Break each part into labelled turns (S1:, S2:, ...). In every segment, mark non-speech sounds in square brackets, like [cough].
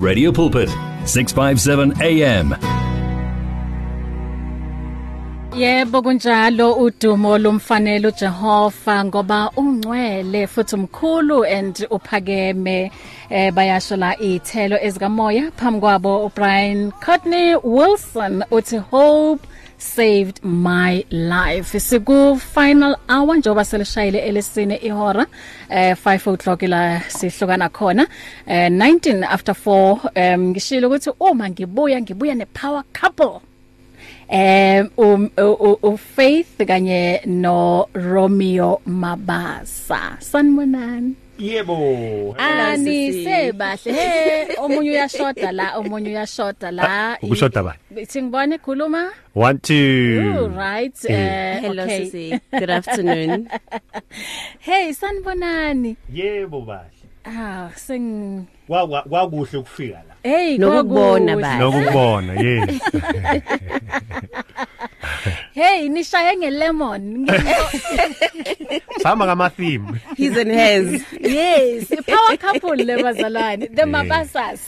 S1: Radio Pulpit, 657 AM. Yebo kunjalo udumo lomfanele uJehova ngoba ungcwele futhi umkhulu and uphakeme eh bayasho la ithelo ezikamoya phambi kwabo uBrian Courtney Wilson uthi hope saved my life siku final hour njoba selishayile elesine ihora eh 5 o'clock la sihlukana khona eh 19 after 4 um ngishilo ukuthi uma ngibuya ngibuya ne power couple eh um u Faith kanye no Romeo Mabasa sanibonani
S2: Yebo.
S1: Anise ah, bahle. He omunye uyashoda la, omunye uyashoda la. Ah,
S2: ukushoda bani?
S1: Singibone khuluma. 1
S2: 2 All right.
S3: Eh. Uh, Hello okay. sisi. Good afternoon.
S1: [laughs] hey, sanibonani.
S2: Yebo bahle.
S1: Ah, sing
S2: Wa wa kuhle ukufika
S1: hey
S3: nokubona ba
S2: nokubona yes
S1: [laughs] hey nishaye ngelemon
S2: sama kama theme
S3: his and hers
S1: yes power couple lebazalane the mabasas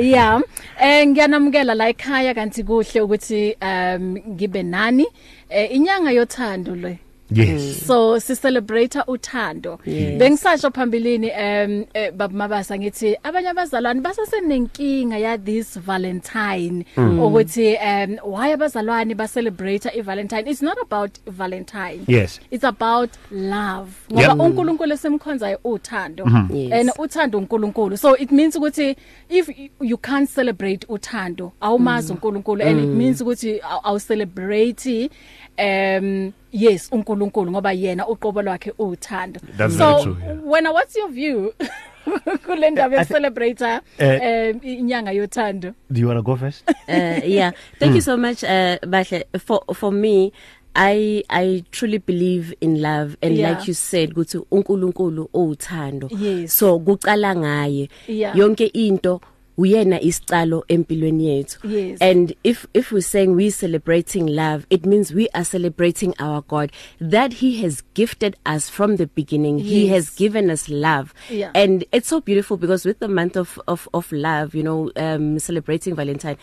S1: yeah eh ngiyanamukela la ekhaya kanti kuhle ukuthi um ngibe nani eh, inyanga yothando le Yes. Mm. So si celebrate uthando. Yes. Bengisasho phambilini um
S2: eh, babamabasa
S1: ngithi abanye abazalwane basasenenkinga ya this Valentine mm. ukuthi um why abazalwane ba celebrate iValentine it's not about Valentine. Yes. It's about love. Ngoba yep. uNkulunkulu esemkhonzayo uthando mm -hmm. yes. and uthando uNkulunkulu. So it means ukuthi if you can't celebrate uthando awumazi mm. uNkulunkulu mm. and mm. it means ukuthi aw celebrate um yes uNkulunkulu ngoba yena uqobo lwakhe uthando so true, yeah. wena what's your view [laughs] kule ndaba ye celebrate um eh, inyanga yothando
S2: do you want to go first [laughs] uh,
S3: yeah thank you hmm. so much uh bahle for for me I I truly believe in love and yeah. like you said kuthi uNkulunkulu uthando yes. so kucala ngaye yeah. yonke into uyena isicalo empilweni yethu yes. and if if we saying we celebrating love it means we are celebrating our god that he has gifted us from the beginning yes. he has given us love yeah. and it's so beautiful because with the month of of of love you know um celebrating valentine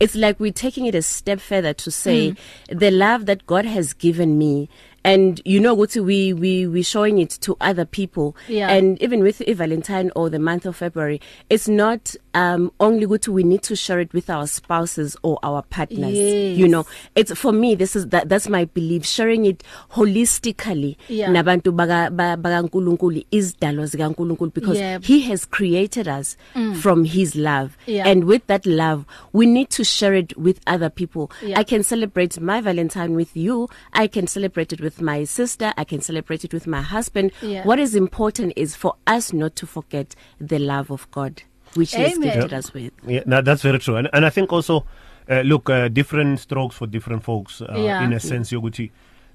S3: it's like we're taking it a step further to say mm. the love that god has given me and you know ukuthi we we we showing it to other people yeah. and even with Valentine or the month of February it's not um only ukuthi we need to share it with our spouses or our partners yes. you know it's for me this is that that's my belief sharing it holistically yeah. nabantu baka bakaNkuluNkulu isidalwa zikaNkuluNkulu because yeah. he has created us mm. from his love yeah. and with that love we need to share it with other people yeah. i can celebrate my valentine with you i can celebrate it with with my sister, I can celebrate it with my husband. Yeah. What is important is for us not to forget the love of God which Amen. he has gifted yeah. us with. Yeah,
S2: no, that's very true. And, and I think also uh, look uh, different strokes for different folks uh, yeah. in a sense yokuthi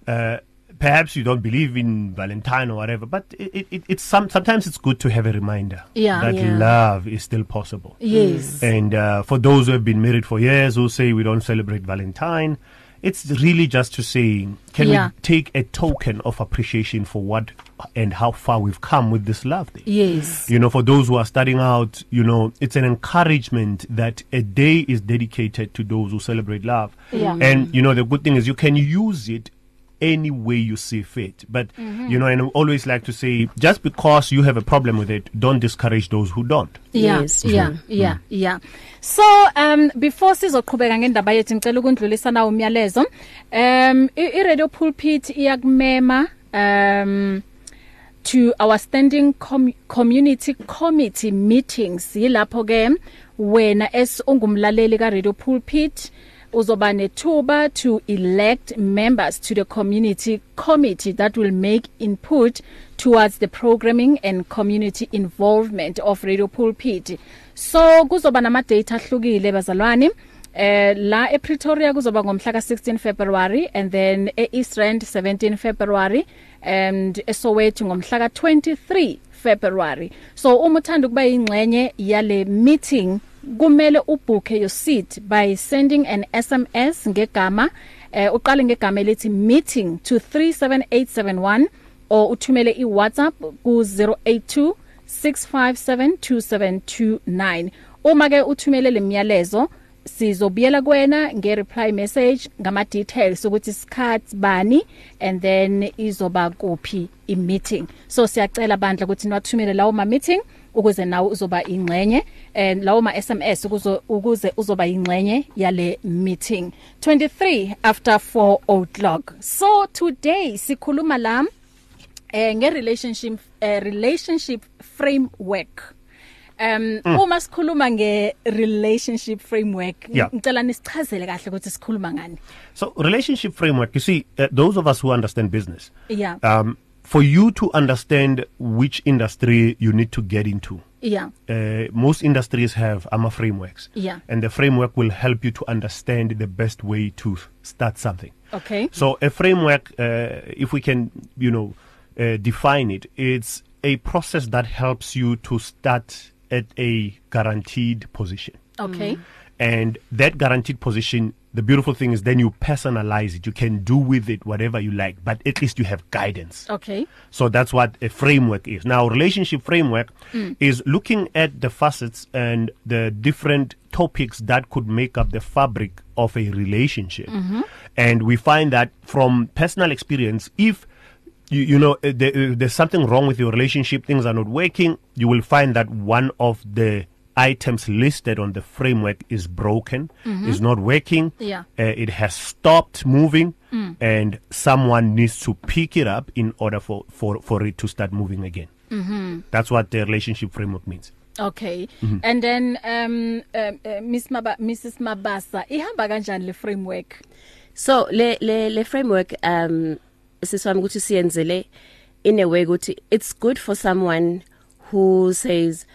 S2: uh perhaps you don't believe in valentine or whatever but it, it it's some sometimes it's good to have a reminder yeah, that yeah. love is still possible yes and uh, for those who have been married for years who say we don't celebrate valentine uh, it's really just to say can yeah. we take a token of appreciation for what and how far we've come with this love thing.
S1: Yes.
S2: You know, for those who are starting out, you know, it's an encouragement that a day is dedicated to those who celebrate love. Yeah. And, you know, the good thing is you can use it any way you see fit. But mm-hmm. you know, and I always like to say, just because you have a problem with it, don't discourage those who don't.
S1: Yeah, yes, yeah, mm-hmm. yeah, mm-hmm. yeah. So um before sizoqhubeka ngendaba yethu ngicela ukundlulisa na umyalezo. Um i radio pulpit iyakumema um to our standing com community committee meetings yilapho ke wena esongumlaleli ka radio pulpit uzoba nethuba to elect members to the community committee that will make input towards the programming and community involvement of Radio Pulpit so kuzoba nama data ahlukile bazalwane eh uh, la ePretoria kuzoba ngomhla ka16 February and then eEastrand 17 February and eSoweto ngomhla ka23 February so uma uthanda ukuba ingxenye yale meeting kumele ubhukhe your seat by sending an SMS ngegama eh uqale ngegama elithi meeting to 37871 or uthumele iWhatsApp ku 082 6572729 uma ke uthumele lemiyalezo sizobuyela kuwena nge reply message ngama details ukuthi isikhathi bani and then izoba kuphi i meeting so siyacela bandla ukuthi niwathumele lawo ma meeting ukuze nawe uzoba ingcenye and eh, lawo ma SMS ukuze ukuze uzoba ingcenye yale meeting 23 after 4 o'clock so today sikhuluma la eh nge relationship eh, relationship framework Um mm. uma sikhuluma nge relationship framework yeah. ngicela nisichazele kahle ukuthi sikhuluma ngani
S2: So relationship framework you see uh, those of us who understand business yeah um for you to understand which industry you need to get into yeah uh, most industries have ama frameworks yeah and the framework will help you to understand the best way to start something okay so a framework uh, if we can you know uh, define it it's a process that helps you to start at a guaranteed position okay mm. and that guaranteed position the beautiful thing is then you personalize it. You can do with it whatever you like, but at least you have guidance. Okay. So that's what a framework is. Now, relationship framework mm. is looking at the facets and the different topics that could make up the fabric of a relationship. Mm-hmm. And we find that from personal experience, if you, you know eh, there, eh, there's something wrong with your relationship, things are not working, you will find that one of the items listed on the framework is broken, mm-hmm. is not working, yeah. uh, it has stopped moving, mm. and someone needs to pick it up in order for, for, for it to start moving again. Mm-hmm. That's what the relationship framework means.
S1: Okay. Mm-hmm. And then um, um uh, Miss Maba Mrs Mabasa ihamba kanjani le framework?
S3: So le le le framework um sisami ukuthi siyenzele in a way ukuthi it's good for someone who says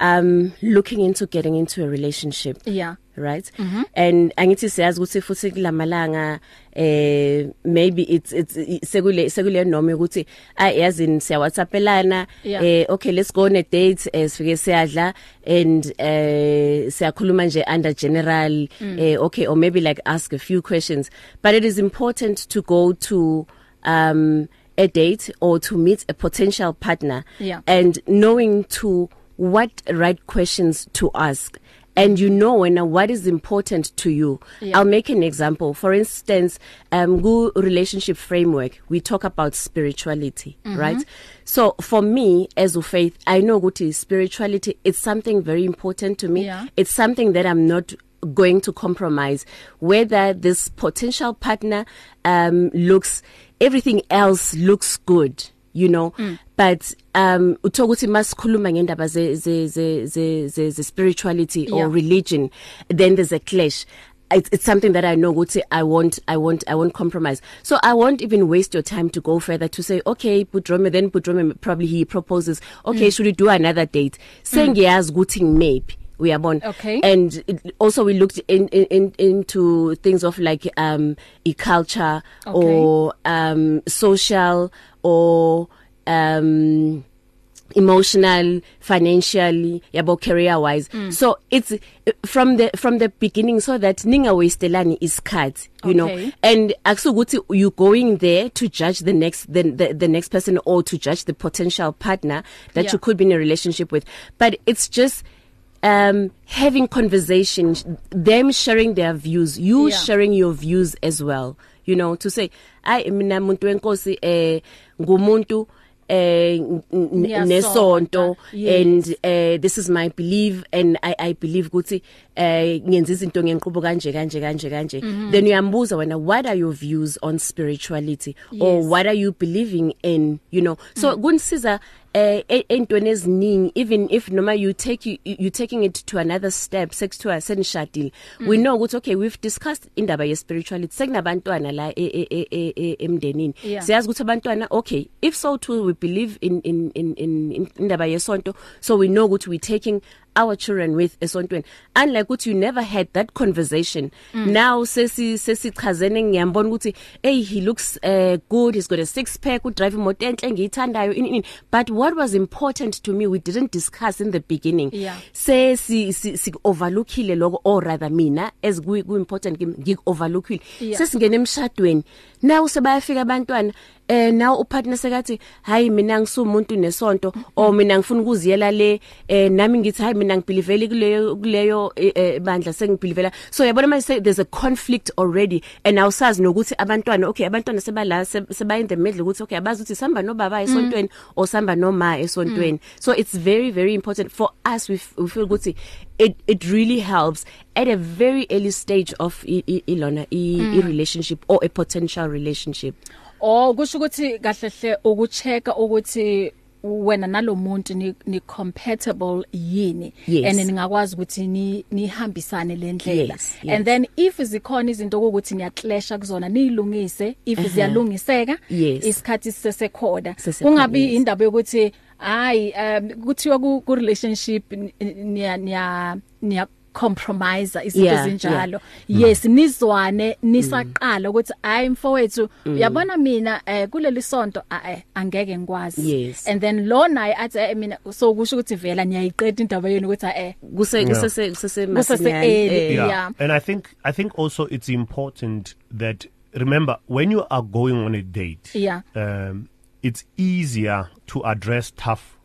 S3: um looking into getting into a relationship yeah right mm -hmm. and angithi siyazi ukuthi futhi kulamalanga eh maybe it's it's sekule sekule noma ukuthi ayazi ah, siya whatsappelana eh okay let's go on a date eh sifike siyadla and eh siyakhuluma nje under general mm. eh okay or maybe like ask a few questions but it is important to go to um a date or to meet a potential partner yeah. and knowing to what right questions to ask and you know when what is important to you yeah. i'll make an example for instance um go relationship framework we talk about spirituality mm -hmm. right so for me as a faith i know ukuthi spirituality it's something very important to me yeah. it's something that i'm not going to compromise whether this potential partner um looks everything else looks good you know mm. but um uthola ukuthi masikhuluma ngendaba ze ze ze ze ze spirituality yeah. or religion then there's a clash it's, it's something that I know ukuthi I won't I won't I won't compromise. So I won't even waste your time to go further to say okay Budrome then Budrome probably he proposes okay mm. should we do another date sengiyazi mm. ukuthi maybe uyabona okay. and it, also we looked in, in, in into things of like um e culture okay. or um social or um emotional financially yabo career wise mm. so it's from the from the beginning so that ninga wastelani isikhathi you okay. know and akusukuthi you going there to judge the next the, the the next person or to judge the potential partner that yeah. you could be in a relationship with but it's just um having conversations them sharing their views you yeah. sharing your views as well you know to say i mina umuntu wenkosi eh ngumuntu eh nesonto and uh, this is my belief and i i believe ukuthi eh ngenza izinto ngenqhubo kanje kanje kanje kanje mhm. then uyambuza wena what are your views on spirituality yes. or what are you believing in you know so kunsiza mm -hmm. eh e-, entweni eziningi even if noma you take you, you taking it to another step sekuthiwa senishadile mm. we know ukuthi okay we've discussed indaba ye spirituality sekunabantwana la e-, e-, emndenini siyazi ukuthi abantwana okay if so too we believe in in in in indaba yesonto so we know ukuthi we taking our children with esontweni unlike ukuthi you never had that conversation mm. now sesi sesichazene ngiyambona ukuthi hey he looks uh, good he's got a six pack u drive imoto enhle ngiyithandayo in in but what was important to me we didn't discuss in the beginning yeah. sesi sikuoverlookile si, lokho or rather mina as ku important ngikuoverlookile yeah. sesingena emshadweni now sebayafika abantwana eh now upartner sekathi hayi mina ngisumuntu nesonto o mina ngifuna ukuziyela le eh nami ngithi hayi mina ngibeliveli kuleyo kuleyo eh, eh, bandla sengibelivela so yabona manje there's a conflict already and awusazi nokuthi abantwana okay abantwana sebala seba in the middle ukuthi okay abazi ukuthi sihamba nobaba esontweni mm. or sihamba noma esontweni mm. so it's very very important for us we, we feel ukuthi it it really helps at a very early stage of Ilona i, mm. i relationship or a potential relationship
S1: Oh kusho ukuthi kahle hle ukucheka ukuthi wena nalomuntu ni, ni compatible yini yes. and ningakwazi ukuthi ni nihambisane lendlela yes, yes. and then if zikhona izinto ukuthi niyaclasha kuzona nilungise if uh -huh. ziyalungiseka yes. isikhathi sisesekhona kungabi yes. indaba yokuthi hayi um kuthiwa ku relationship niya niya compromise izinto yeah, ezinjalo yeah. Mm. yes nizwane nisaqala mm. ukuthi hayi mfowethu mm. uyabona mina eh kuleli sonto eh, angeke ngikwazi and then lo naye athi mina so kusho ukuthi vela niyayiqeda indaba yenu ukuthi eh
S2: kuse kusese kusese masinyane eh. yeah and i think i think also it's important that remember when you are going on a date yeah um it's easier to address tough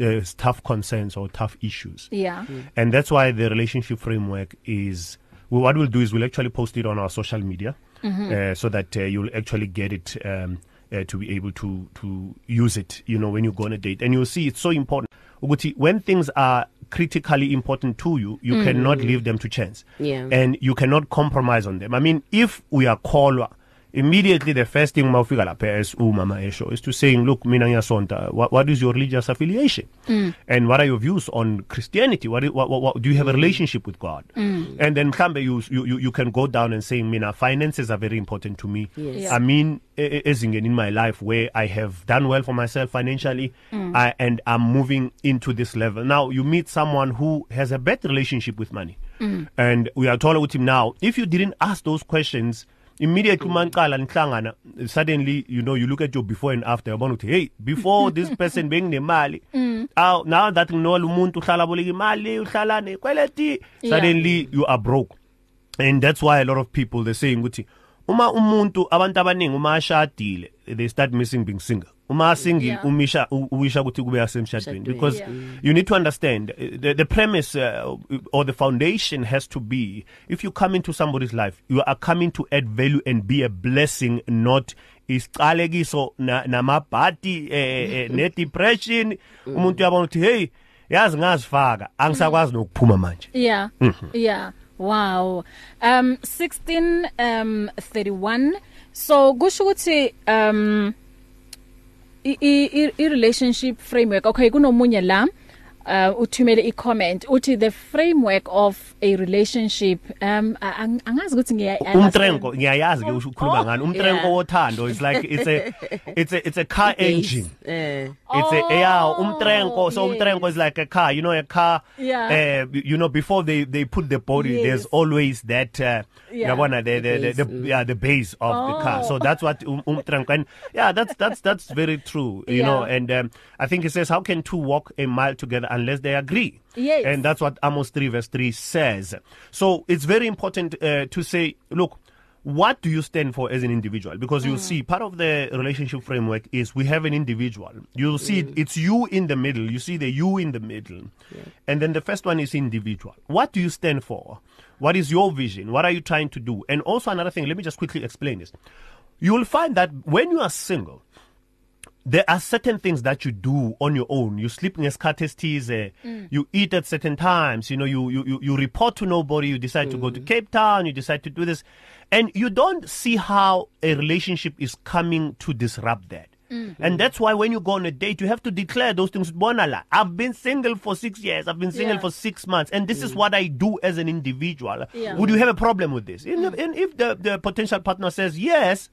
S2: uh, tough concerns or tough issues. Yeah. Mm. And that's why the relationship framework is well, what we'll do is we'll actually post it on our social media mm-hmm. uh, so that uh, you'll actually get it um, uh, to be able to to use it, you know, when you go on a date. And you'll see it's so important. Ukuthi, when things are critically important to you, you mm. cannot leave them to chance. Yeah. And you cannot compromise on them. I mean, if we are caller immediately the first thing mawufika lapha as umama oh, esho is to saying look mina ngiyasonta what, what is your religious affiliation mm. and what are your views on christianity what, what, what, what do you have a mm. relationship with god mm. and then mhlambe you, you you can go down and saying mina finances are very important to me yes. yeah. i mean e-, e-, ezingeni in my life where i have done well for myself financially mm. I, and i'm moving into this level now you meet someone who has a bad relationship with money mm. and uyathola ukuthi now if you didn't ask those questions mm. immediately umaqala nihlangana suddenly you know you look at your before and after yabona ukuthi hey before this person benginemali [laughs] mm. aw now that nginola umuntu uhlala boleka imali uhlala nekweleti suddenly you are broke and that's why a lot of people they saying ukuthi uma umuntu abantu abaningi uma ashadile they start missing being single uma single yeah. umisha uwisha ukuthi kube yasemshadweni because yeah. you need to understand uh, the, the premise uh, or the foundation has to be if you come into somebody's life you are coming to add value and be a blessing not isiqalekiso namabhati eh, eh, eh ne depression mm. umuntu uyabona ukuthi hey yazi ngazifaka angisakwazi nokuphuma manje
S1: yeah mm -hmm. yeah wow um 16 um 31 so kusho ukuthi um i, i, i relationship framework okay kunomunye la uh uthumele icomment uthi the framework of a relationship
S2: um angazi ukuthi ngiyayazi umtrengo ngiyayazi ke ukhuluma oh, ngani umtrengo wothando is like it's a it's a it's a car engine eh it's a oh, yeah umtrengo so umtrengo is like a car you know a car eh you know before they they put the body there's always that uh, yabona the the the yeah the base of the car so oh. that's what um, umtrengo and yeah that's that's that's very true you know and um, i think it says how can two walk a mile together unless they agree. Yes. And that's what Amos 3 verse 3 says. So it's very important uh, to say, look, what do you stand for as an individual? Because you mm. see, part of the relationship framework is we have an individual. You'll see mm. it's you in the middle. You see the you in the middle. Yeah. And then the first one is individual. What do you stand for? What is your vision? What are you trying to do? And also, another thing, let me just quickly explain this. You'll find that when you are single, there are certain things that you do on your own you sleep ngesikhathi esithize mm. you eat at certain times you know you you you report to nobody you decide mm. to go to mm. Cape Town you decide to do this and you don't see how a relationship is coming to disrupt that Mm. And that's why when you go on a date you have to declare those things bona la I've been single for 6 years I've been single yeah. for 6 months and this mm. is what I do as an individual yeah. would you have a problem with this mm. and if the the potential partner says yes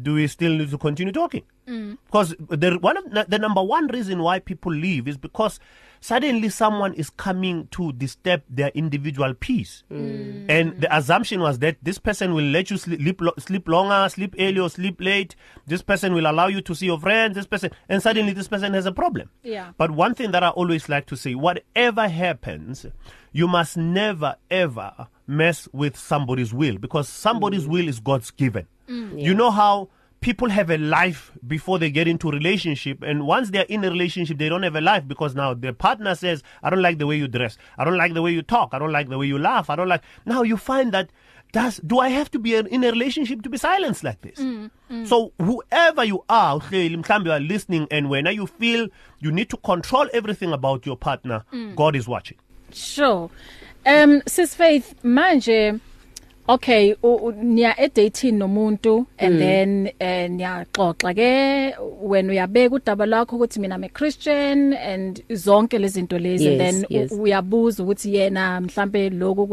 S2: do we still need to continue talking Mm. Because the one of the number one reason why people leave is because suddenly someone is coming to disturb their individual peace. Mm. And the assumption was that this person will let you sleep sleep longer, sleep early or sleep late. This person will allow you to see your friends. This person and suddenly this person has a problem. Yeah. But one thing that I always like to say, whatever happens, you must never ever mess with somebody's will because somebody's mm. will is God's given. Mm. Yeah. You know how people have a life before they get into relationship and once they're in a relationship they don't have a life because now their partner says i don't like the way you dress i don't like the way you talk i don't like the way you laugh i don't like now you find that does do i have to be in a relationship to be silenced like this mm, mm. so whoever you are mhlambe you are listening and when you feel you need to control everything about your partner mm. god is watching
S1: sure um sis faith manje Okay, niya edating nomuntu and mm. then eh, niyaxoxa ke wena uyabeka udaba lakho ukuthi mina I'm Christian and zonke lezi zinto lezi then uyabuza ukuthi yena mhlambe lokho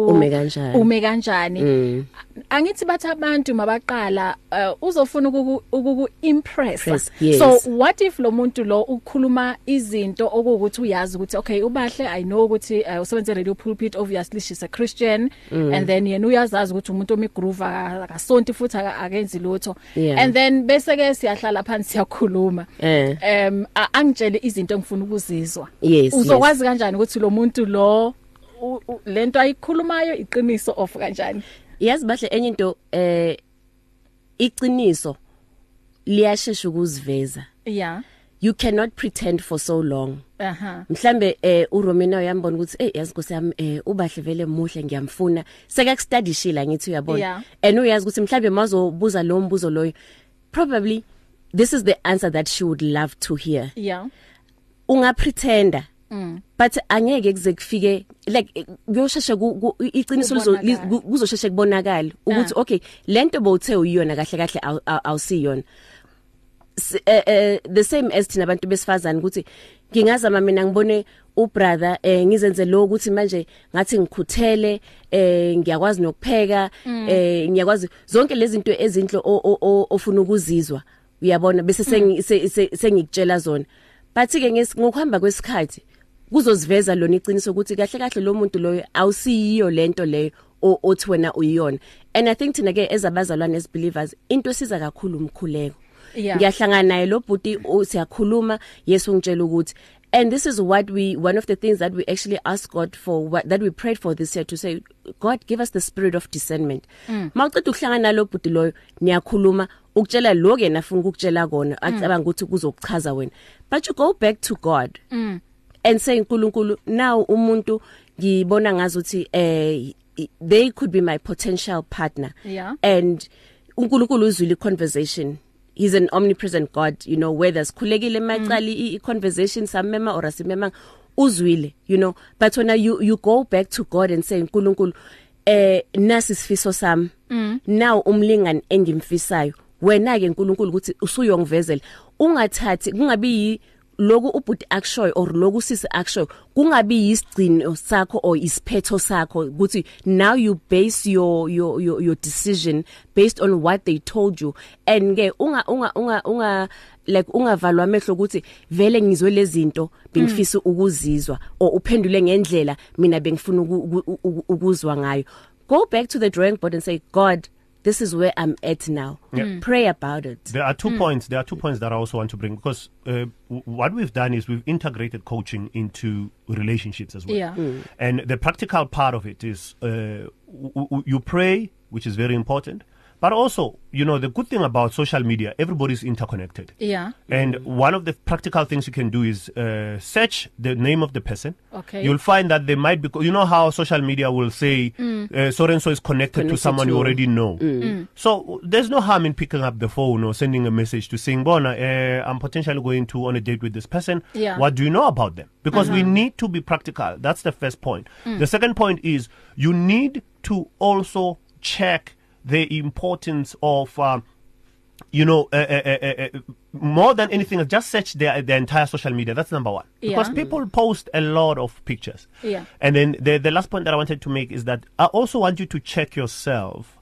S3: ume
S1: kanjani. Mm. Angithi bathi abantu mabaqala eh, uzofuna ukuku impress. So what if lo muntu lo ukhuluma izinto okuthi uyazi ukuthi okay ubahle I know ukuthi eh, usebenza radio pulpit obviously she's a Christian mm. and then yena uyazazi ukuthi umuntu omigroover akasonto futhi akenzi lutho and then bese ke siyahlala phansi siyakhuluma eh. em angitshele izinto engifuna ukuzizwa uzokwazi kanjani ukuthi lo muntu lo lento ayikhulumayo iqiniso of kanjani
S3: yazi bahle enye into eh iqiniso liyashesha ukuziveza yeah you cannot pretend for so long aha mhlambe eh u Romina uyambona ukuthi hey yazi Nkosi yami eh ubahle vele muhle ngiyamfuna seke study shila ngithi uyabona and uyazi ukuthi mhlambe mazobuza lo mbuzo loyo probably this is the answer that she would love to hear yeah unga pretenda Mm. but angeke kuze kufike like kuyosheshe iqiniso lizosheshe kubonakala ukuthi okay lento bowuthe uyiyona kahle kahle awusiyona aw, aw, uh, the same as thina abantu besifazane ukuthi ngingazama mina ngibone ubrother eh ngizenze lo ukuthi manje ngathi ngikhuthele eh ngiyakwazi nokupheka mm. eh ngiyakwazi zonke lezi zinto ezinhle ofuna ukuzizwa uyabona bese mm. sengikutshela zona bathi ke ngikuhamba kwesikhathi kuzoziveza lona iqiniso ukuthi kahle kahle lo muntu loyo awusiyiyo lento leyo othi wena uyiyona and i think thina ke ezabazalwane as believers into esiza kakhulu umkhuleko ngiyahlangana naye lo bhuti siyakhuluma yesu ngitshela ukuthi and this is what we one of the things that we actually asked God for what, that we prayed for this year to say God give us the spirit of discernment mm. mawucida ukuhlangana lo bhuti loyo niyakhuluma ukutshela lo ke nafuna ukutshela kona acabanga mm. ukuthi kuzochaza wena but you go back to God mm. and say nkulunkulu now umuntu ngibona ngazuthi eh they could be my potential partner yeah. and unkulunkulu uzwile conversation he's an omnipresent god you know whether sikhulekile macali iconversation samema or asimema uzwile you know but when you you go back to god and say nkulunkulu eh nasi isifiso sami mm. now umlingani engimfisayo wena ke nkulunkulu ukuthi usuyongivezela ungathathi kungabi loku ubhuti akushoyo or loku sisi akushoyo kungabi yisigcino sakho or isiphetho sakho ukuthi now you base your your your, your decision based on what they told you and ke unga unga unga unga like ungavalwa amehlo ukuthi vele ngizwe lezinto bengifisa mm. ukuzizwa or uphendule ngendlela mina bengifuna ukuzwa ngayo go back to the drawing board and say god this is where I'm at now. Yeah. Mm. Pray about it.
S2: There are two mm. points. There are two points that I also want to bring because uh, what we've done is we've integrated coaching into relationships as well. Yeah. Mm. And the practical part of it is uh, you pray, which is very important. But also, you know, the good thing about social media, everybody's interconnected. Yeah. And mm. one of the practical things you can do is uh, search the name of the person. Okay. You'll find that they might be, you know, how social media will say mm. uh, so and so is connected, connected to someone to you already know. Mm. mm. So there's no harm in picking up the phone or sending a message to saying, Bona, uh, I'm potentially going to on a date with this person. Yeah. What do you know about them? Because mm-hmm. we uh-huh. need to be practical. That's the first point. Mm. The second point is you need to also check the importance of um, you know, uh uh, uh, uh, uh, more than anything, just search their the entire social media. That's number one because yeah. people post a lot of pictures. Yeah. And then the the last point that I wanted to make is that I also want you to check yourself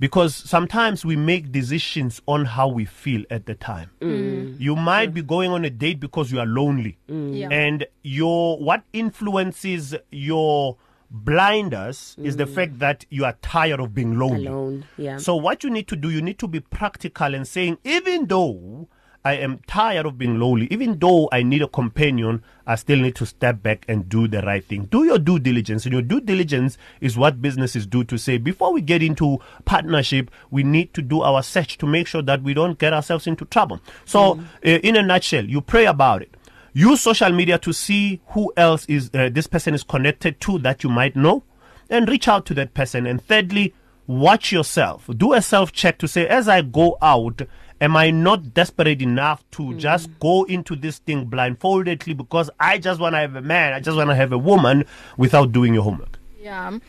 S2: because sometimes we make decisions on how we feel at the time. Mm. mm. You might mm. be going on a date because you are lonely, mm. yeah. and your what influences your blind us mm. is the mm. fact that you are tired of being lonely. Alone, yeah. So what you need to do, you need to be practical and saying, even though I am tired of being lonely, even though I need a companion, I still need to step back and do the right thing. Do your due diligence. And your due diligence is what businesses do to say, before we get into partnership, we need to do our search to make sure that we don't get ourselves into trouble. So, mm. uh, in a nutshell, you pray about it use social media to see who else is uh, this person is connected to that you might know and reach out to that person and thirdly watch yourself do a self check to say as i go out am i not desperate enough to mm. just go into this thing blindfoldedly because i just want to have a man i just want to have a woman without doing your homework
S1: yeah um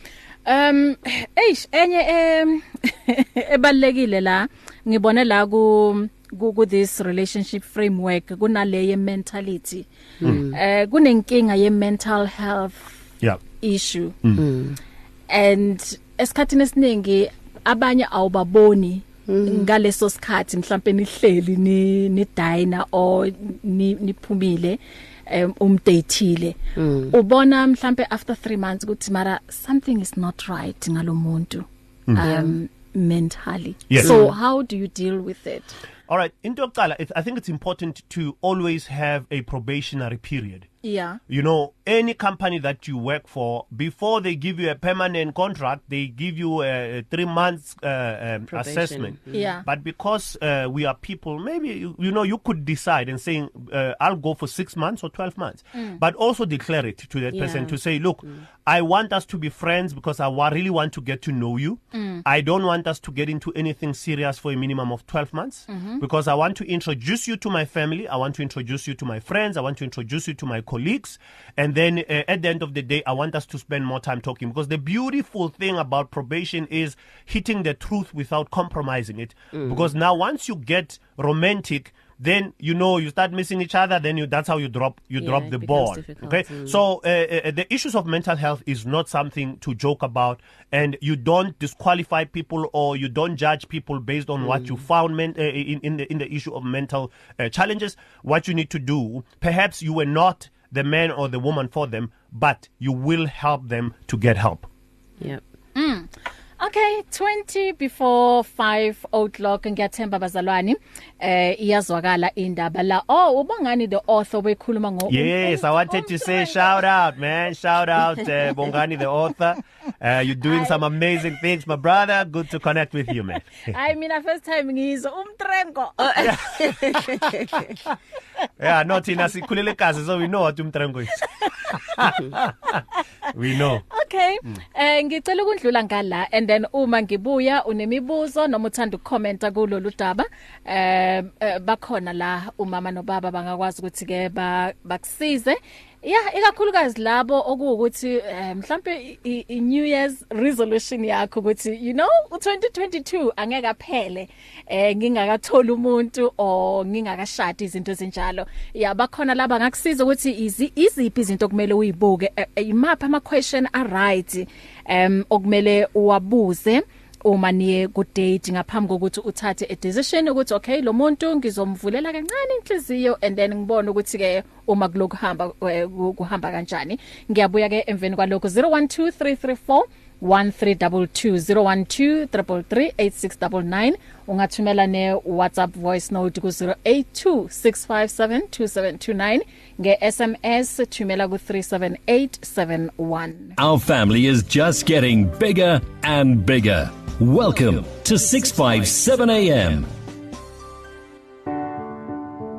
S1: eish enye [laughs] ebalekile la ngibone la ku ku this relationship framework kunaleye mentality mm. Mm. eh kunenkinga ye mental health yeah issue mm. and esikhathini esiningi abanye awubaboni ngaleso sikhathi mhlawumbe nihleli ni ni diner or niphumile umdatile ubona mhlawumbe after 3 months ukuthi mara something is not right ngalomuntu um mentally so how do you deal with it
S2: All right, into I think it's important to always have a probationary period Yeah. You know, any company that you work for, before they give you a permanent contract, they give you a, a three months uh, um, assessment. Mm-hmm. Yeah. But because uh, we are people, maybe, you, you, know, you could decide and saying, uh, I'll go for six months or 12 months. Mm. But also declare it to that yeah. person to say, look, mm. I want us to be friends because I wa- really want to get to know you. Mm. I don't want us to get into anything serious for a minimum of 12 months mm-hmm. because I want to introduce you to my family. I want to introduce you to my friends. I want to introduce you to my colleagues. And then uh, at the end of the day, I want us to spend more time talking because the beautiful thing about probation is hitting the truth without compromising it. Mm. Because now, once you get romantic, then you know you start missing each other then you that's how you drop you yeah, drop the ball difficult. okay mm. so uh, uh, the issues of mental health is not something to joke about and you don't disqualify people or you don't judge people based on mm. what you mm. found men, uh, in in the in the issue of mental uh, challenges what you need to do perhaps you were not the man or the woman for them, but you will help them to get help.
S1: Yep. Mm. Okay 20 before 5 o'clock ngiyathemba bazalwane eh iyazwakala indaba la oh ubongani the author wekhuluma ngo
S2: Yes I wanted to say shout out man shout out uh, bongani the author Uh, you're doing I, some amazing things, my brother. Good to connect with you, man. [laughs]
S1: I mean, a first time ngizwa umtrengo.
S2: [laughs] Yeah, no thina sikhulele kaze so we know what umtrengo is. [laughs] we know.
S1: Okay. Eh ngicela ukundlula ngala and then uma ngibuya unemibuzo noma uthanda ukukomenta kulolu daba eh, eh bakhona la umama nobaba bangakwazi ukuthi ke bakusize Yeah, ikakhulukazi labo okuwukuthi eh, mhlambe i New Year's resolution yakho ukuthi you know u2022 angeke aphele eh ngingakathola umuntu or ngingakashada izinto ezinjalo. Yeah, bakhona laba ngakusiza ukuthi izi iziphi izinto kumele uyibuke eh, imapha ama question a right um okumele uwabuze. uma niye ku date ngaphambi kokuthi uthathe a decision ukuthi okay lo muntu ngizomvulela kancane inhliziyo and then ngibone ukuthi ke uma kulokuhamba eh, kuhamba kanjani ngiyabuya ke emveni kwalokho 012334 0123338699 ungathumela ne WhatsApp voice note ku 0826572729 nge SMS thumela ku 37871
S4: Our family is just getting bigger and bigger Welcome to 657 AM.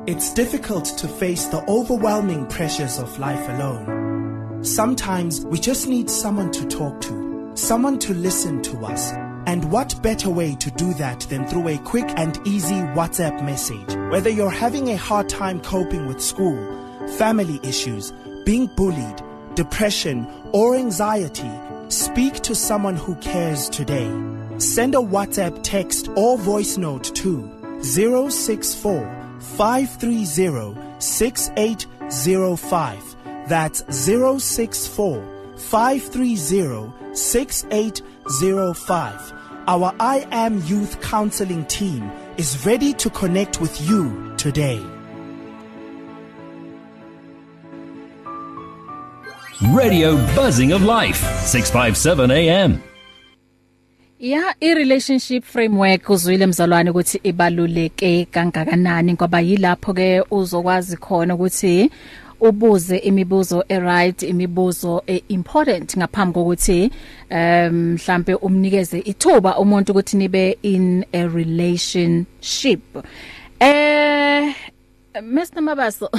S5: It's difficult to face the overwhelming pressures of life alone. Sometimes we just need someone to talk to, someone to listen to us. And what better way to do that than through a quick and easy WhatsApp message? Whether you're having a hard time coping with school, family issues, being bullied, depression, or anxiety, speak to someone who cares today. Send a WhatsApp text or voice note to 064 530 6805. That's 064 530 6805. Our I Am Youth Counseling team is ready to connect with you today.
S4: Radio Buzzing of Life, 657 AM.
S1: Yeah, i relationship framework uzwile mzalwane ukuthi ibaluleke kangakanani ngoba yilapho ke uzokwazi khona ukuthi ubuze imibuzo eright imibuzo eimportant ngaphambi kokuthi um mhlambe umnikeze ithuba umuntu ukuthi nibe in a relationship eh Mr Mabaso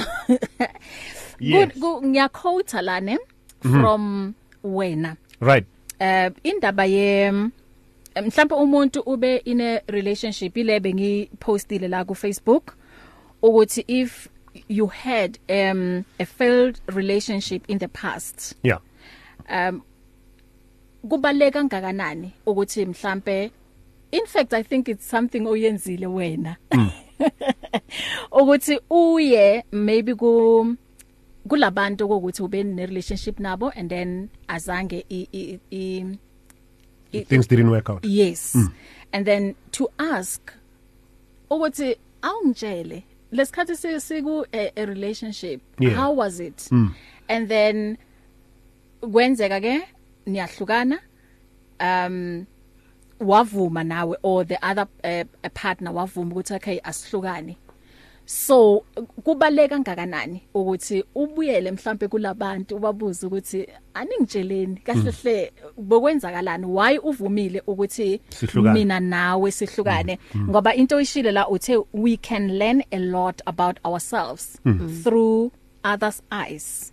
S1: [laughs] yes. good ngiyakhotha lane mhm. from mm -hmm. wena
S2: right eh uh,
S1: indaba ye mhlawumbe umuntu ube in a relationship ile bengipostile la ku Facebook ukuthi if you had um a failed relationship in the past
S2: yeah um
S1: kubaleka ngakanani ukuthi mhlambe in fact i think it's something oyenzile wena mm. [laughs] ukuthi uye maybe ku kulabantu ukuthi ube ne relationship nabo and then azange i, i, i
S2: it, things didn't work out
S1: yes mm. and then to ask ukuthi oh, awungitshele lesikhathi siku a e, e relationship yeah. how was it mm. and then kwenzeka ke niyahlukana um wavuma nawe or the other uh, partner wavuma ukuthi okay asihlukane so kubaleka kangakanani ukuthi ubuyele mhlambe kulabantu ubabuze ukuthi aningitsheleni kahle mm. hle bokwenzakalani why uvumile ukuthi mina nawe sihlukane mm, mm. ngoba into oyishile la uthe we can learn a lot about ourselves through others eyes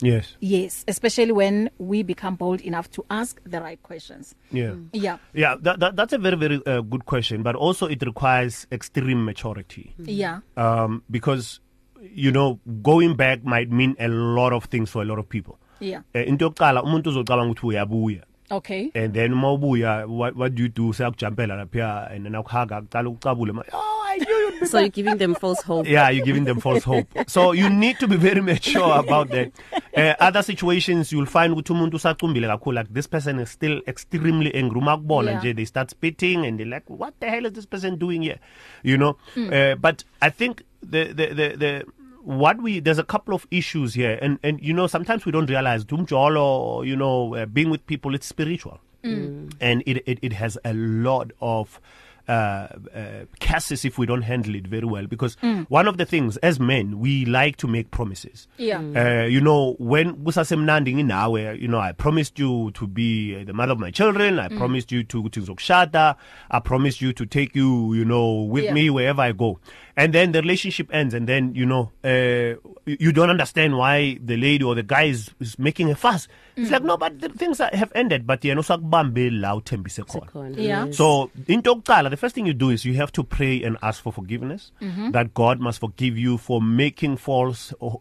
S2: Yes.
S1: Yes, especially when we become bold enough to ask the right questions.
S2: Yeah. Mm. Yeah. Yeah, that, that that's a very very uh, good question, but also it requires extreme maturity. Mm. Yeah. Um because you know going back might mean a lot of things for a lot of people. Yeah. Uh, into yokuqala umuntu uzocabanga ukuthi uyabuya okay and then uma ubuya what, what do you do siyakujampela lapha and then akuhaga kucala ukucabule
S3: oh i knew you'd be [laughs] so you're giving them false hope
S2: yeah you're giving them false hope [laughs] so you need to be very mature about that [laughs] uh, other situations you'll find ukuthi umuntu usacumbile kakhulu like this person is still extremely angry uma kubona nje they start spitting and they like what the hell is this person doing here you know mm. uh, but i think the the the the what we there's a couple of issues here and and you know sometimes we don't realize dumjolo you know uh, being with people it's spiritual mm. mm. and it, it it has a lot of uh, uh, cases if we don't handle it very well because mm. one of the things as men we like to make promises yeah mm. uh, you know when kusasemnandi nginawe you know i promised you to be uh, the mother of my children i mm. promised you to kuzokushada i promised you to take you you know with yeah. me wherever i go and then the relationship ends and then you know uh, you don't understand why the lady or the guy is, is making a fuss mm. it's like no but the things are, have ended but yena usakubambeli la uthembise khona so into okuqala the first thing you do is you have to pray and ask for forgiveness mm -hmm. that god must forgive you for making false uh,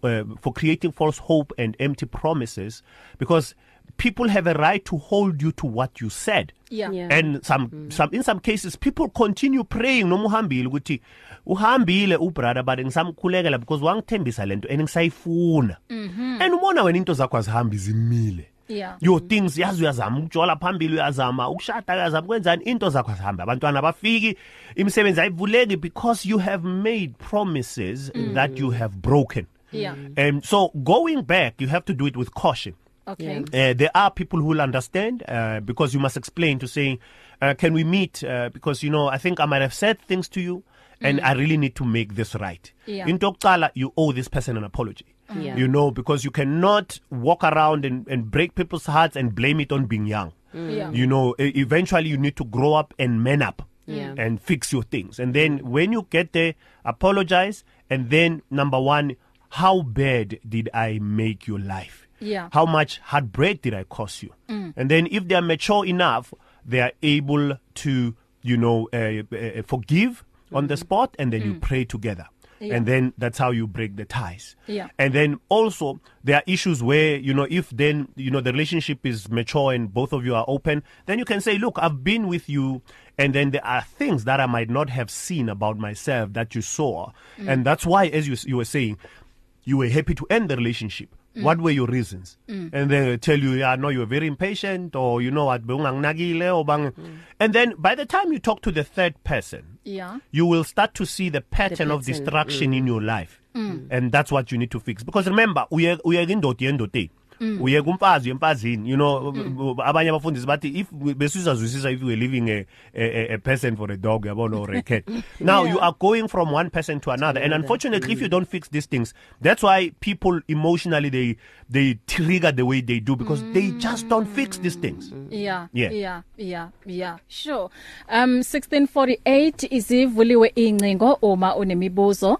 S2: for creating false hope and empty promises because people have a right to hold you to what you said yeah, yeah. and some mm. some in some cases people continue praying noma uhambile ukuthi uhambile ubrother but ngisamkhulekela because wangithembisa lento and ngisayifuna mm-hmm. and umona wena into zakho azihambi zimile yeah your mm. things yazi uyazama ukujola phambili uyazama ukushada uyazama kwenzani into zakho azihamba abantwana bafiki imisebenzi ayivuleki because you have made promises mm. that you have broken yeah and so going back you have to do it with caution Okay. Yeah. Uh, there are people who will understand uh, because you must explain to saying, uh, can we meet? Uh, because, you know, I think I might have said things to you and mm. I really need to make this right. Yeah. In Tokala, you owe this person an apology. Mm. Yeah. You know, because you cannot walk around and, and break people's hearts and blame it on being young. Mm. Yeah. You know, e, eventually you need to grow up and man up yeah. and fix your things. And then when you get there, apologize. And then, number one, how bad did I make your life? Yeah. How much heartbreak did I cause you? Mm. And then if they are mature enough, they are able to, you know, uh, uh, forgive mm. on the mm-hmm. spot and then mm. you pray together. Yeah. And then that's how you break the ties. Yeah. And then also there are issues where you know if then you know the relationship is mature and both of you are open, then you can say, "Look, I've been with you and then there are things that I might not have seen about myself that you saw." Mm. And that's why as you you were saying, you were happy to end the relationship mm. what were your reasons mm. and then they tell you yeah no you're very impatient or you know what benganginakile or bang mm. and then by the time you talk to the third person yeah you will start to see the pattern, the pattern. of distraction mm. in your life mm. and that's what you need to fix because remember uye uye indoda yendoda Mm. uye kumfazi uyempazini you know mm. abanye abafundisi bathi if besizazwisisa if you were living a, a, a person for a dog yabona or a [laughs] cat now yeah. you are going from one person to another and unfortunately if you don't fix these things that's why people emotionally they they trigger the way they do because mm. they just don't fix these things
S1: yeah yeah yeah yeah, yeah. sure um 1648 izivuliwe incingo uma unemibuzo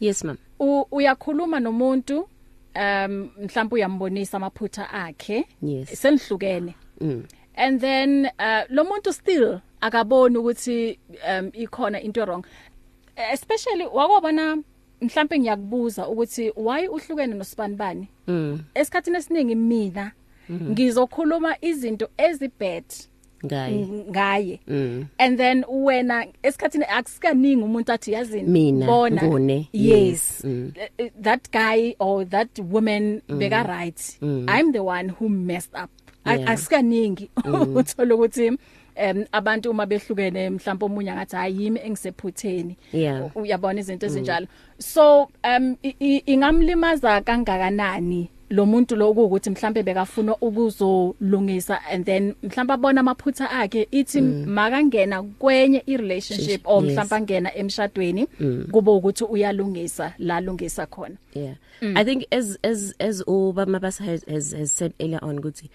S3: Yes ma'am.
S1: Uyakhuluma nomuntu um mhlawumbe uyambonisa amaphutha akhe
S3: yes.
S1: senihlukene
S3: mm.
S1: and then uh, lo muntu still akaboni ukuthi um ikhona into wrong especially wakubona mhlawumbe ngiyakubuza ukuthi why uhlukene nosibani bani
S3: mm.
S1: esikhatini esiningi mina mm -hmm. ngizokhuluma izinto ezibhethi ngaye mm, ngaye
S3: mm.
S1: and then wena esikhathini akusikaningi umuntu athi yazini
S3: bona ngone
S1: yes mm. Eh, eh, that guy or that woman mm. beka right mm. i'm the one who messed up yeah. asikaningi mm. uthola ukuthi em abantu uma behlukene mhlawumbe omunye ngathi hayimi engisephutheni uyabona izinto ezinjalo mm. so um ingamlimaza kangakanani lo muntu lo ukuthi mhlambe bekafuna ukuzolungisa and then mhlambe abona amaphutha akhe ithi mm. makangena kwenye irelationship or mhlambe angena emshadweni
S3: mm. kube
S1: ukuthi uyalungisa la lungisa khona
S3: yeah mm. i think as as as obama has, has has said earlier on ukuthi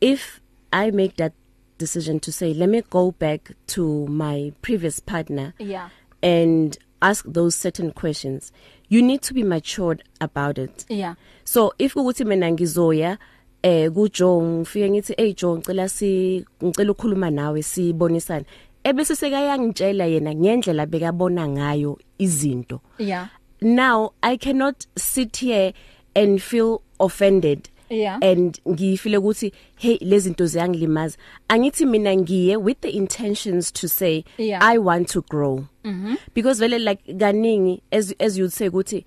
S3: if i make that decision to say let me go back to my previous partner
S1: yeah
S3: and ask those certain questions you need to be matured about it
S1: yeah
S3: so if ukuthi mina ngizoya eh kuJohn ngifike ngithi hey John ngicela si ngicela ukukhuluma nawe sibonisane ebese sekayangitshela yena ngendlela bekabona ngayo izinto
S1: yeah
S3: now i cannot sit here and feel offended yeah. and ngifile ukuthi hey lezi zinto ziyangilimaza angithi mina ngiye with the intentions to say yeah. i want to grow mm -hmm. because vele like kaningi as as you'd say ukuthi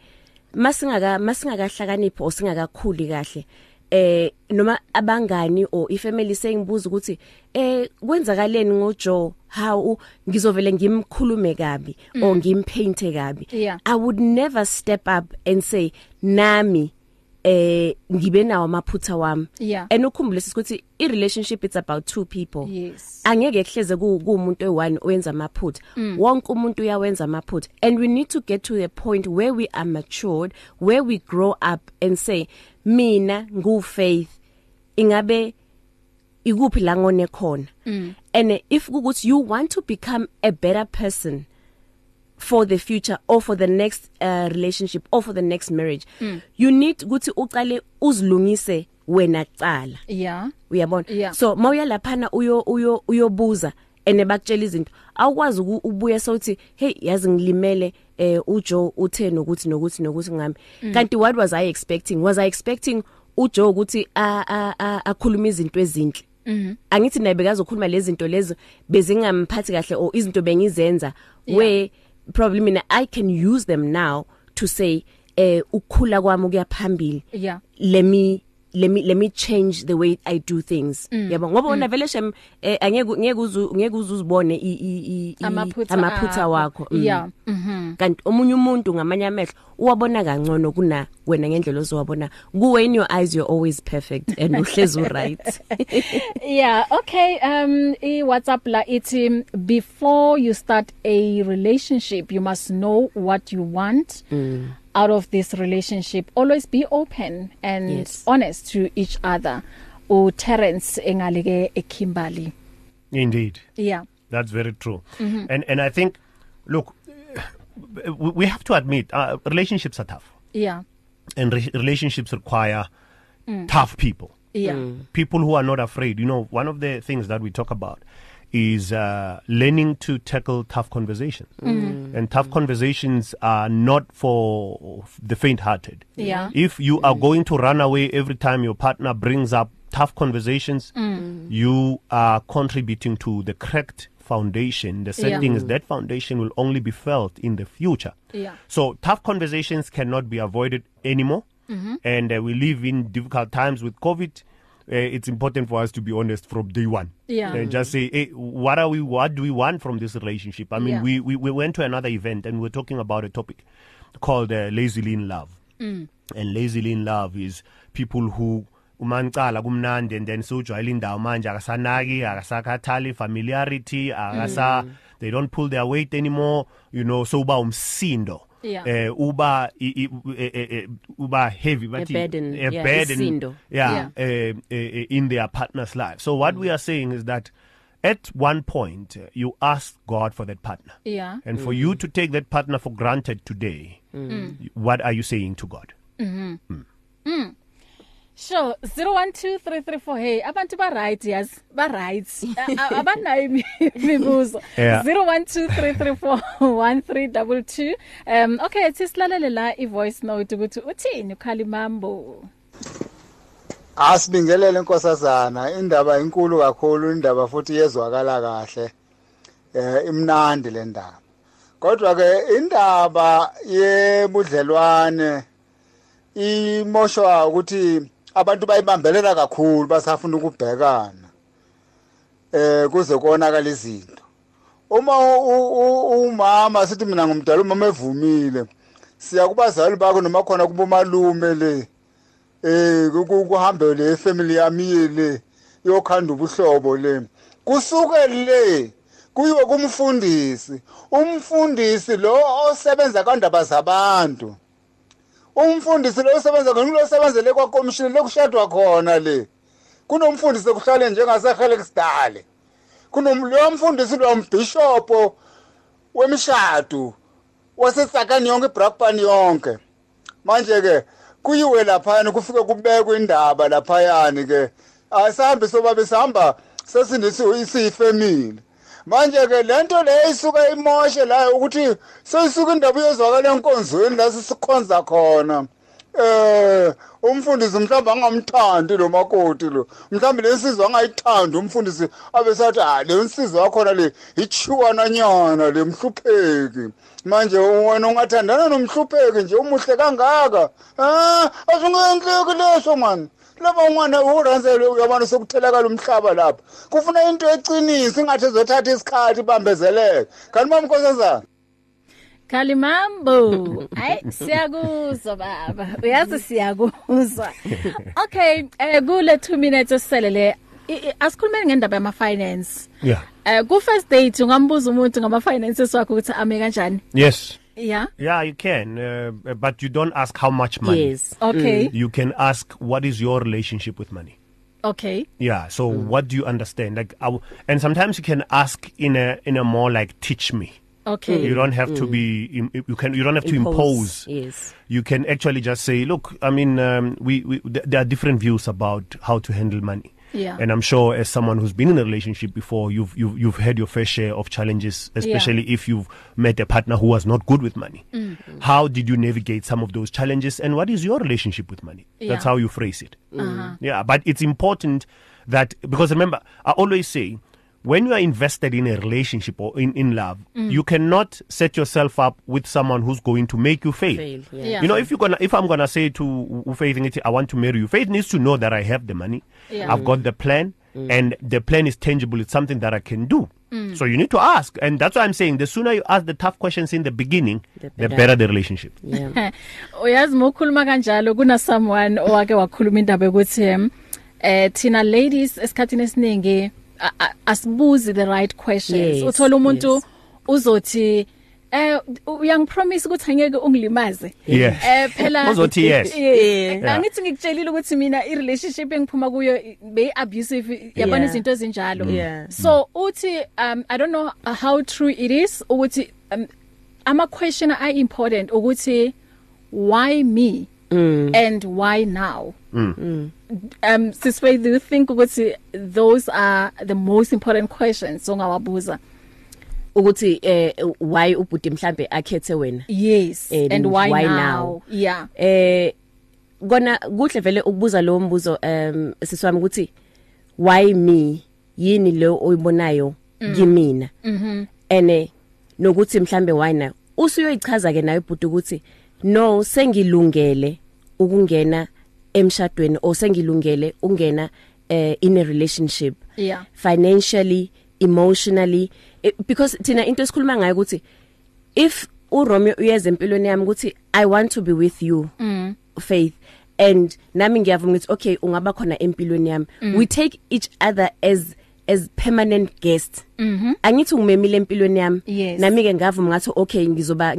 S3: masingaka masingakahlakaniphi osingakakhuli kahle eh noma abangani or ifamily sengibuza ukuthi eh kwenzakaleni ngoJo how ngizovele ngimkhulume kabi mm. or ngimpainte kabi yeah. i would never step up and say nami eh ngibe nawo amaphutha wami yeah. and ukhumbule ukuthi i relationship it's about two people
S1: yes
S3: angeke kuhleze kuumuntu oyi1 owenza amaphutha
S1: mm. wonke
S3: umuntu uyawenza amaphutha and we need to get to a point where we are matured where we grow up and say mina ngu faith ingabe ikuphi la ngone khona mm. and if ukuthi you want to become a better person for the future or for the next uh, relationship or for the next marriage mm. you need ukuthi uqale uzilungise wena kucala
S1: yeah
S3: uyabona yeah. so mawuya lapha uyo uyo uyobuza ene bakutshela izinto awukwazi ubuye sokuthi hey yazi ngilimele eh uJoe uthe nokuthi nokuthi nokuthi ngami mm. kanti what was i expecting was i expecting uJoe ukuthi akhuluma izinto ezinhle Mhm. Angithi naye bekazokhuluma lezi zinto lezo bezingamphathi kahle o izinto bengizenza we probably mina I can use them now to say eh ukhula kwami kuyaphambili
S1: yeah
S3: let me let me let me change the way I do things
S1: mm. yabo ngoba
S3: wona mm. vele shem eh, angeke ngeke uzu ngeke uzuzibone amaphutha wakho
S1: mm. yeah
S3: mhm kanti omunye umuntu ngamanye amehlo uwabona kangcono kuna wena ngendlela ozowabona kuwe in your eyes you're always perfect and uhlezi [laughs] right
S1: [laughs] yeah okay um i whatsapp la ithi before you start a relationship you must know what you want mm. out of this relationship always be open and yes. honest to each other u Terence engaleke eKimberley
S2: indeed
S1: yeah
S2: that's very true
S1: mm -hmm.
S2: and and i think look we have to admit uh, relationships are tough.
S1: Yeah.
S2: And re relationships require mm. tough people.
S1: Yeah. Mm.
S2: People who are not afraid. You know, one of the things that we talk about is uh, learning to tackle tough conversations.
S1: Mm.
S2: And tough conversations are not for the faint hearted.
S1: Yeah.
S2: If you are mm. going to run away every time your partner brings up tough conversations, mm. you are contributing to the cracked foundation. The sad yeah. thing is mm. that foundation will only be felt in the future.
S1: Yeah.
S2: So tough conversations cannot be avoided anymore.
S1: Mm-hmm.
S2: And uh, we live in difficult times with COVID. Uh, it's important for us to be honest from day one.
S1: Yeah.
S2: And just say, hey, what are we? What do we want from this relationship? I mean, yeah. we, we we went to another event and we we're talking about a topic called uh, lazily in love.
S1: Mm.
S2: And lazily in love is people who umancala kumnandi and then sewujwayela indawo manje akasanaki akasakhathali familiarity akasa mm. they don't pull their weight anymore you know so uba umsindo Yeah. eh uba i, i, e, e, e uba heavy
S3: but a burden, a yeah, burden yeah,
S2: yeah.
S3: Eh, eh,
S2: eh, in their partner's life so what mm. we are saying is that at one point uh, you ask god for that partner
S1: yeah
S2: and mm. for you mm. to take that partner for granted today
S1: mm.
S2: what are you saying to god mm
S1: -hmm. mm. Mm. Sure 012334 hey abantu ba right yazi ba right abanayo imibuzo 0123341322 um okay sisilalele la i voice note ukuthi uthini ukhalimambo
S6: Asibingelele inkosazana indaba inkulu kakhulu indaba futhi yezwakala kahle eh imnandi le ndaba kodwa ke indaba yebudlelwane imoshwa ukuthi abantu bayibambelela kakhulu basafuna ukubhekana eh kuze konakala izinto uma umama sithi mina ngumdala umama evumile siya kubazali bakho noma khona kubomalume le eh kuhambe le family yami le yokhanda ubuhlobo le kusuke le kuyiwe kumfundisi umfundisi lo osebenza kandaba zabantu umfundisi lo osebenza ngomuntu osebenzele kwakomishini lokushadwa khona le kunomfundisi okuhlale njengasehelexdale kunomloyo mfundisi lo mbishopo wemshado wasetsakani yonke ibrakpan yonke manje ke kuyiwe laphayana kufike kubekwe indaba laphayani ke asihambi soba besihamba sesinithi isiyifemile manje ke lento le isuka imoshe la ukuthi seyisuka indaba iyozwakala enkonzweni la sikhonza khona eh umfundisi mhlawumbe angamthandi lo makoti lo mhlawumbe lensizwa angayithandi umfundisi abesathi ha ah, le nsizwa yakhona le ichiwananyana le mhlupheki manje wena ungathandana nomhlupheki nje umuhle kangaka um asingenhleki leso mani laba unwana uranzele uyabona sokuthelakala umhlaba lapha kufuna into ecinisa ingathi ezothatha isikhathi ibambezeleke kanti mamnkosazana
S1: Kalimambo. Ay siyakuzwa baba. Uyazi siyakuzwa. Okay, eh kule 2 minutes esiselele asikhulumeni ngendaba yama finance. Yeah.
S2: Eh
S1: ku first date ungambuza umuntu ngama finances wakho ukuthi ame kanjani?
S2: Yes.
S1: Yeah.
S2: Yeah, you can, uh, but you don't ask how much money. Yes.
S1: Okay. Mm.
S2: You can ask what is your relationship with money.
S1: Okay.
S2: Yeah, so mm. what do you understand? Like I w and sometimes you can ask in a in a more like teach me.
S1: Okay.
S2: You don't have mm. to be you can you don't have impose.
S1: to impose. Yes.
S2: You can actually just say, look, I mean um, we, we there are different views about how to handle money.
S1: yeah.
S2: and i'm sure as someone who's been in a relationship before you've you've you've had your fair share of challenges especially yeah. if you've met a partner who was not good with money
S1: mm-hmm.
S2: how did you navigate some of those challenges and what is your relationship with money yeah. that's how you phrase it
S1: mm-hmm.
S2: yeah but it's important that because remember i always say when you are invested in a relationship or in in love
S1: mm.
S2: you cannot set yourself up with someone who's going to make you fail,
S1: fail
S2: yeah.
S1: Yeah. you
S2: know if you're going to if i'm going to say to faith it i want to marry you faith needs to know that i have the money
S1: yeah.
S2: i've got the plan mm. and the plan is tangible it's something that i can do
S1: Mm.
S2: So you need to ask and that's why I'm saying the sooner you ask the tough questions in the beginning the better the, better the relationship. Yeah.
S1: Uyazi [laughs] mokhuluma kanjalo kuna someone owake wakhuluma indaba ukuthi eh thina ladies esikhatini esiningi asibuzi the right questions yes, uthola umuntu yes. uzothi eh uyangipromise ukuthi angeke ungilimaze eh phela
S2: uzothi
S1: yes angithi ngikutshelile ukuthi mina i relationship engiphuma kuyo bey abusive yabona izinto ezinjalo mm. so uthi um i don't know how true it is ukuthi um, ama question are important ukuthi why me mm. and why now mm. mm. um sisway do you think ukuthi those are the most important questions ongawabuza
S3: ukuthi eh why ubhuti mhlambe akhethe wena
S1: yes and, and why, why now? now
S3: yeah eh kona kuhle vele ukubuza lo mbuzo um siswami ukuthi why me yini lo oyibonayo mm. kimina
S1: mhm
S3: ene eh, nokuthi mhlambe why now usuyoyichaza ke nayo ibhuti ukuthi no sengilungele ukungena emshadweni osengilungele ungena uh, eh, in a relationship yeah. financially emotionally it, eh, because thina into esikhuluma ngayo ukuthi if uRomeo uyeza empilweni yami ukuthi i want to be with you mm. faith and nami ngiyavuma ukuthi okay ungaba khona empilweni yami mm. we take each other as as permanent guest mm
S1: -hmm.
S3: angithi ungimemile empilweni yami
S1: yes. nami ke
S3: ngavuma ngathi okay ngizoba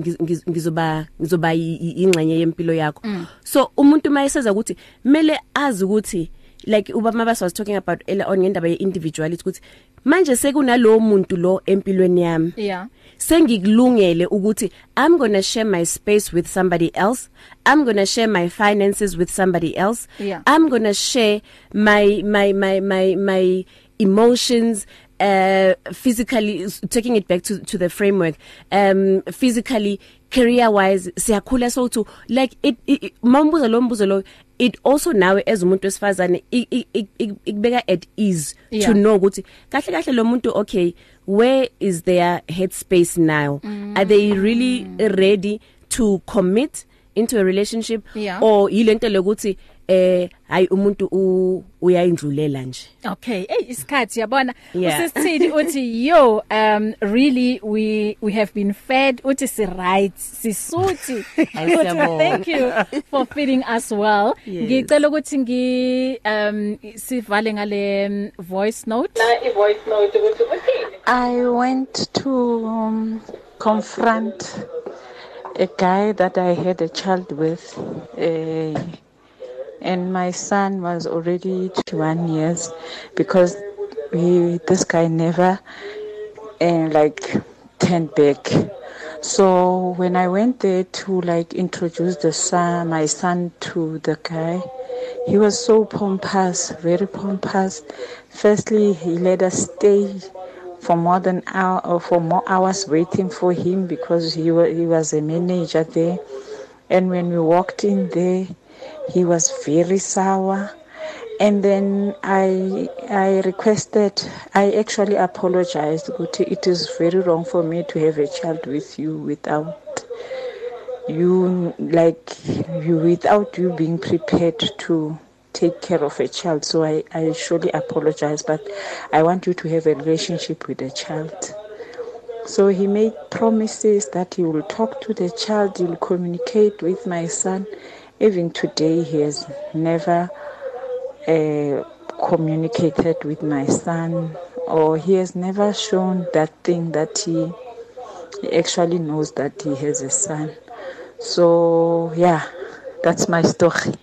S3: ngizoba ngizoba ingxenye yempilo yakho mm. so umuntu mayeseza ukuthi mele azi ukuthi like ubaba mabas was talking about earlier on ngendaba yeindividuality ukuthi manje sekunalowo muntu lo empilweni yami
S1: yeah
S3: sengikulungele ukuthi i'm going to share my space with somebody else i'm going to share my finances with somebody else yeah. i'm going to share my my my my my emotions uh, physically taking it back to to the framework um physically career wise siyakhula so to like it, it mambuzo lo mbuzo lo it also nawe as umuntu wesifazane ikubeka at ease yeah. to know ukuthi kahle kahle lo muntu okay where is their headspace now
S1: mm.
S3: are they mm. really ready to commit into a relationship
S1: yeah.
S3: or yilento lokuthi eh hayi umuntu uyayindlulela nje
S1: okay hey isikhathi yabona yeah. usisithini uthi yo um really we we have been fed uthi si right sisuthi
S3: [laughs] thank you
S1: for feeding us well ngicela ukuthi ngi um sivale ngale um, voice note na
S7: i voice note ukuthi uthini i went to um, confront a guy that i had a child with eh uh, and my son was already 21 years because we, this guy never and uh, eh, like turned back so when i went there to like introduce the son my son to the guy he was so pompous very pompous firstly he let us stay for more than hour or uh, for more hours waiting for him because he was, he was a manager there and when we walked in there He was very sour. And then I I requested I actually apologized ukuthi it is very wrong for me to have a child with you without you like you without you being prepared to take care of a child so I, I surely apologize but i want you to have a relationship with the child so he made promises that he will talk to the child he will communicate with my son Even today, he has never uh, communicated with my son, or he has never shown that thing that he, he actually knows that he has a son. So, yeah, that's my story.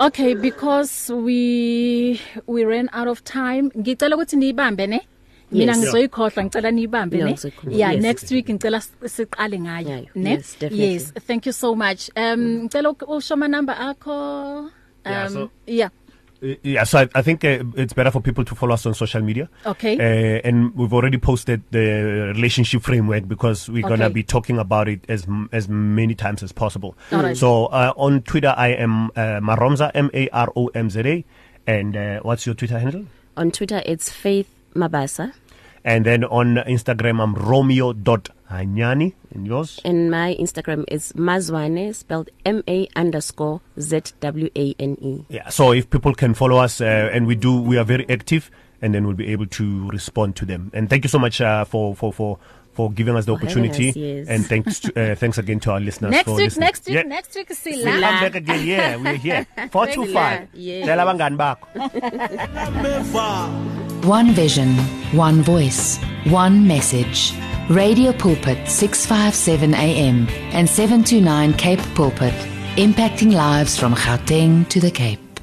S1: Okay, because we we ran out of time. Ngicela ukuthi niyibambe ne? mina ngizoyikhohla ngicela niyibambe ne yeah next week ngicela siqale ngayo ne yes thank you so much um ngicela usho ama number akho um yeah Yeah,
S2: so I, I think uh, it's better for people to follow us on social media.
S1: Okay. Uh,
S2: and we've already posted the relationship framework because we're okay. going to be talking about it as as many times as possible. Mm. Right. So uh, on Twitter I am uh, maromza m a r o m z a and uh, what's your Twitter handle?
S3: On Twitter it's faith Mabasa.
S2: And then on Instagram I'm romeo.hanyani and yours?
S3: And my Instagram is mazwane spelled M A underscore Z W A N E.
S2: Yeah, so if people can follow us uh, and we do we are very active and then we'll be able to respond to them. And thank you so much uh, for for for for giving us the opportunity us, yes. and thanks to, uh, thanks again to our listeners
S1: next for week, listening. next
S2: week
S1: yeah. next week sila we'll come
S2: back again yeah we're here 425 [laughs] yeah. tell abangani bakho
S5: [laughs] one vision one voice one message radio pulpit 657 am and 729 cape pulpit impacting lives from Gauteng to the Cape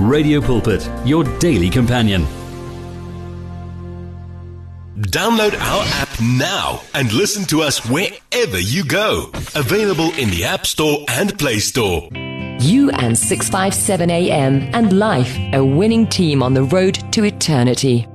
S5: Radio Pulpit, your daily companion. Download our app now and listen to us wherever you go. Available in the App Store and Play Store. You and 657 AM and Life, a winning team on the road to eternity.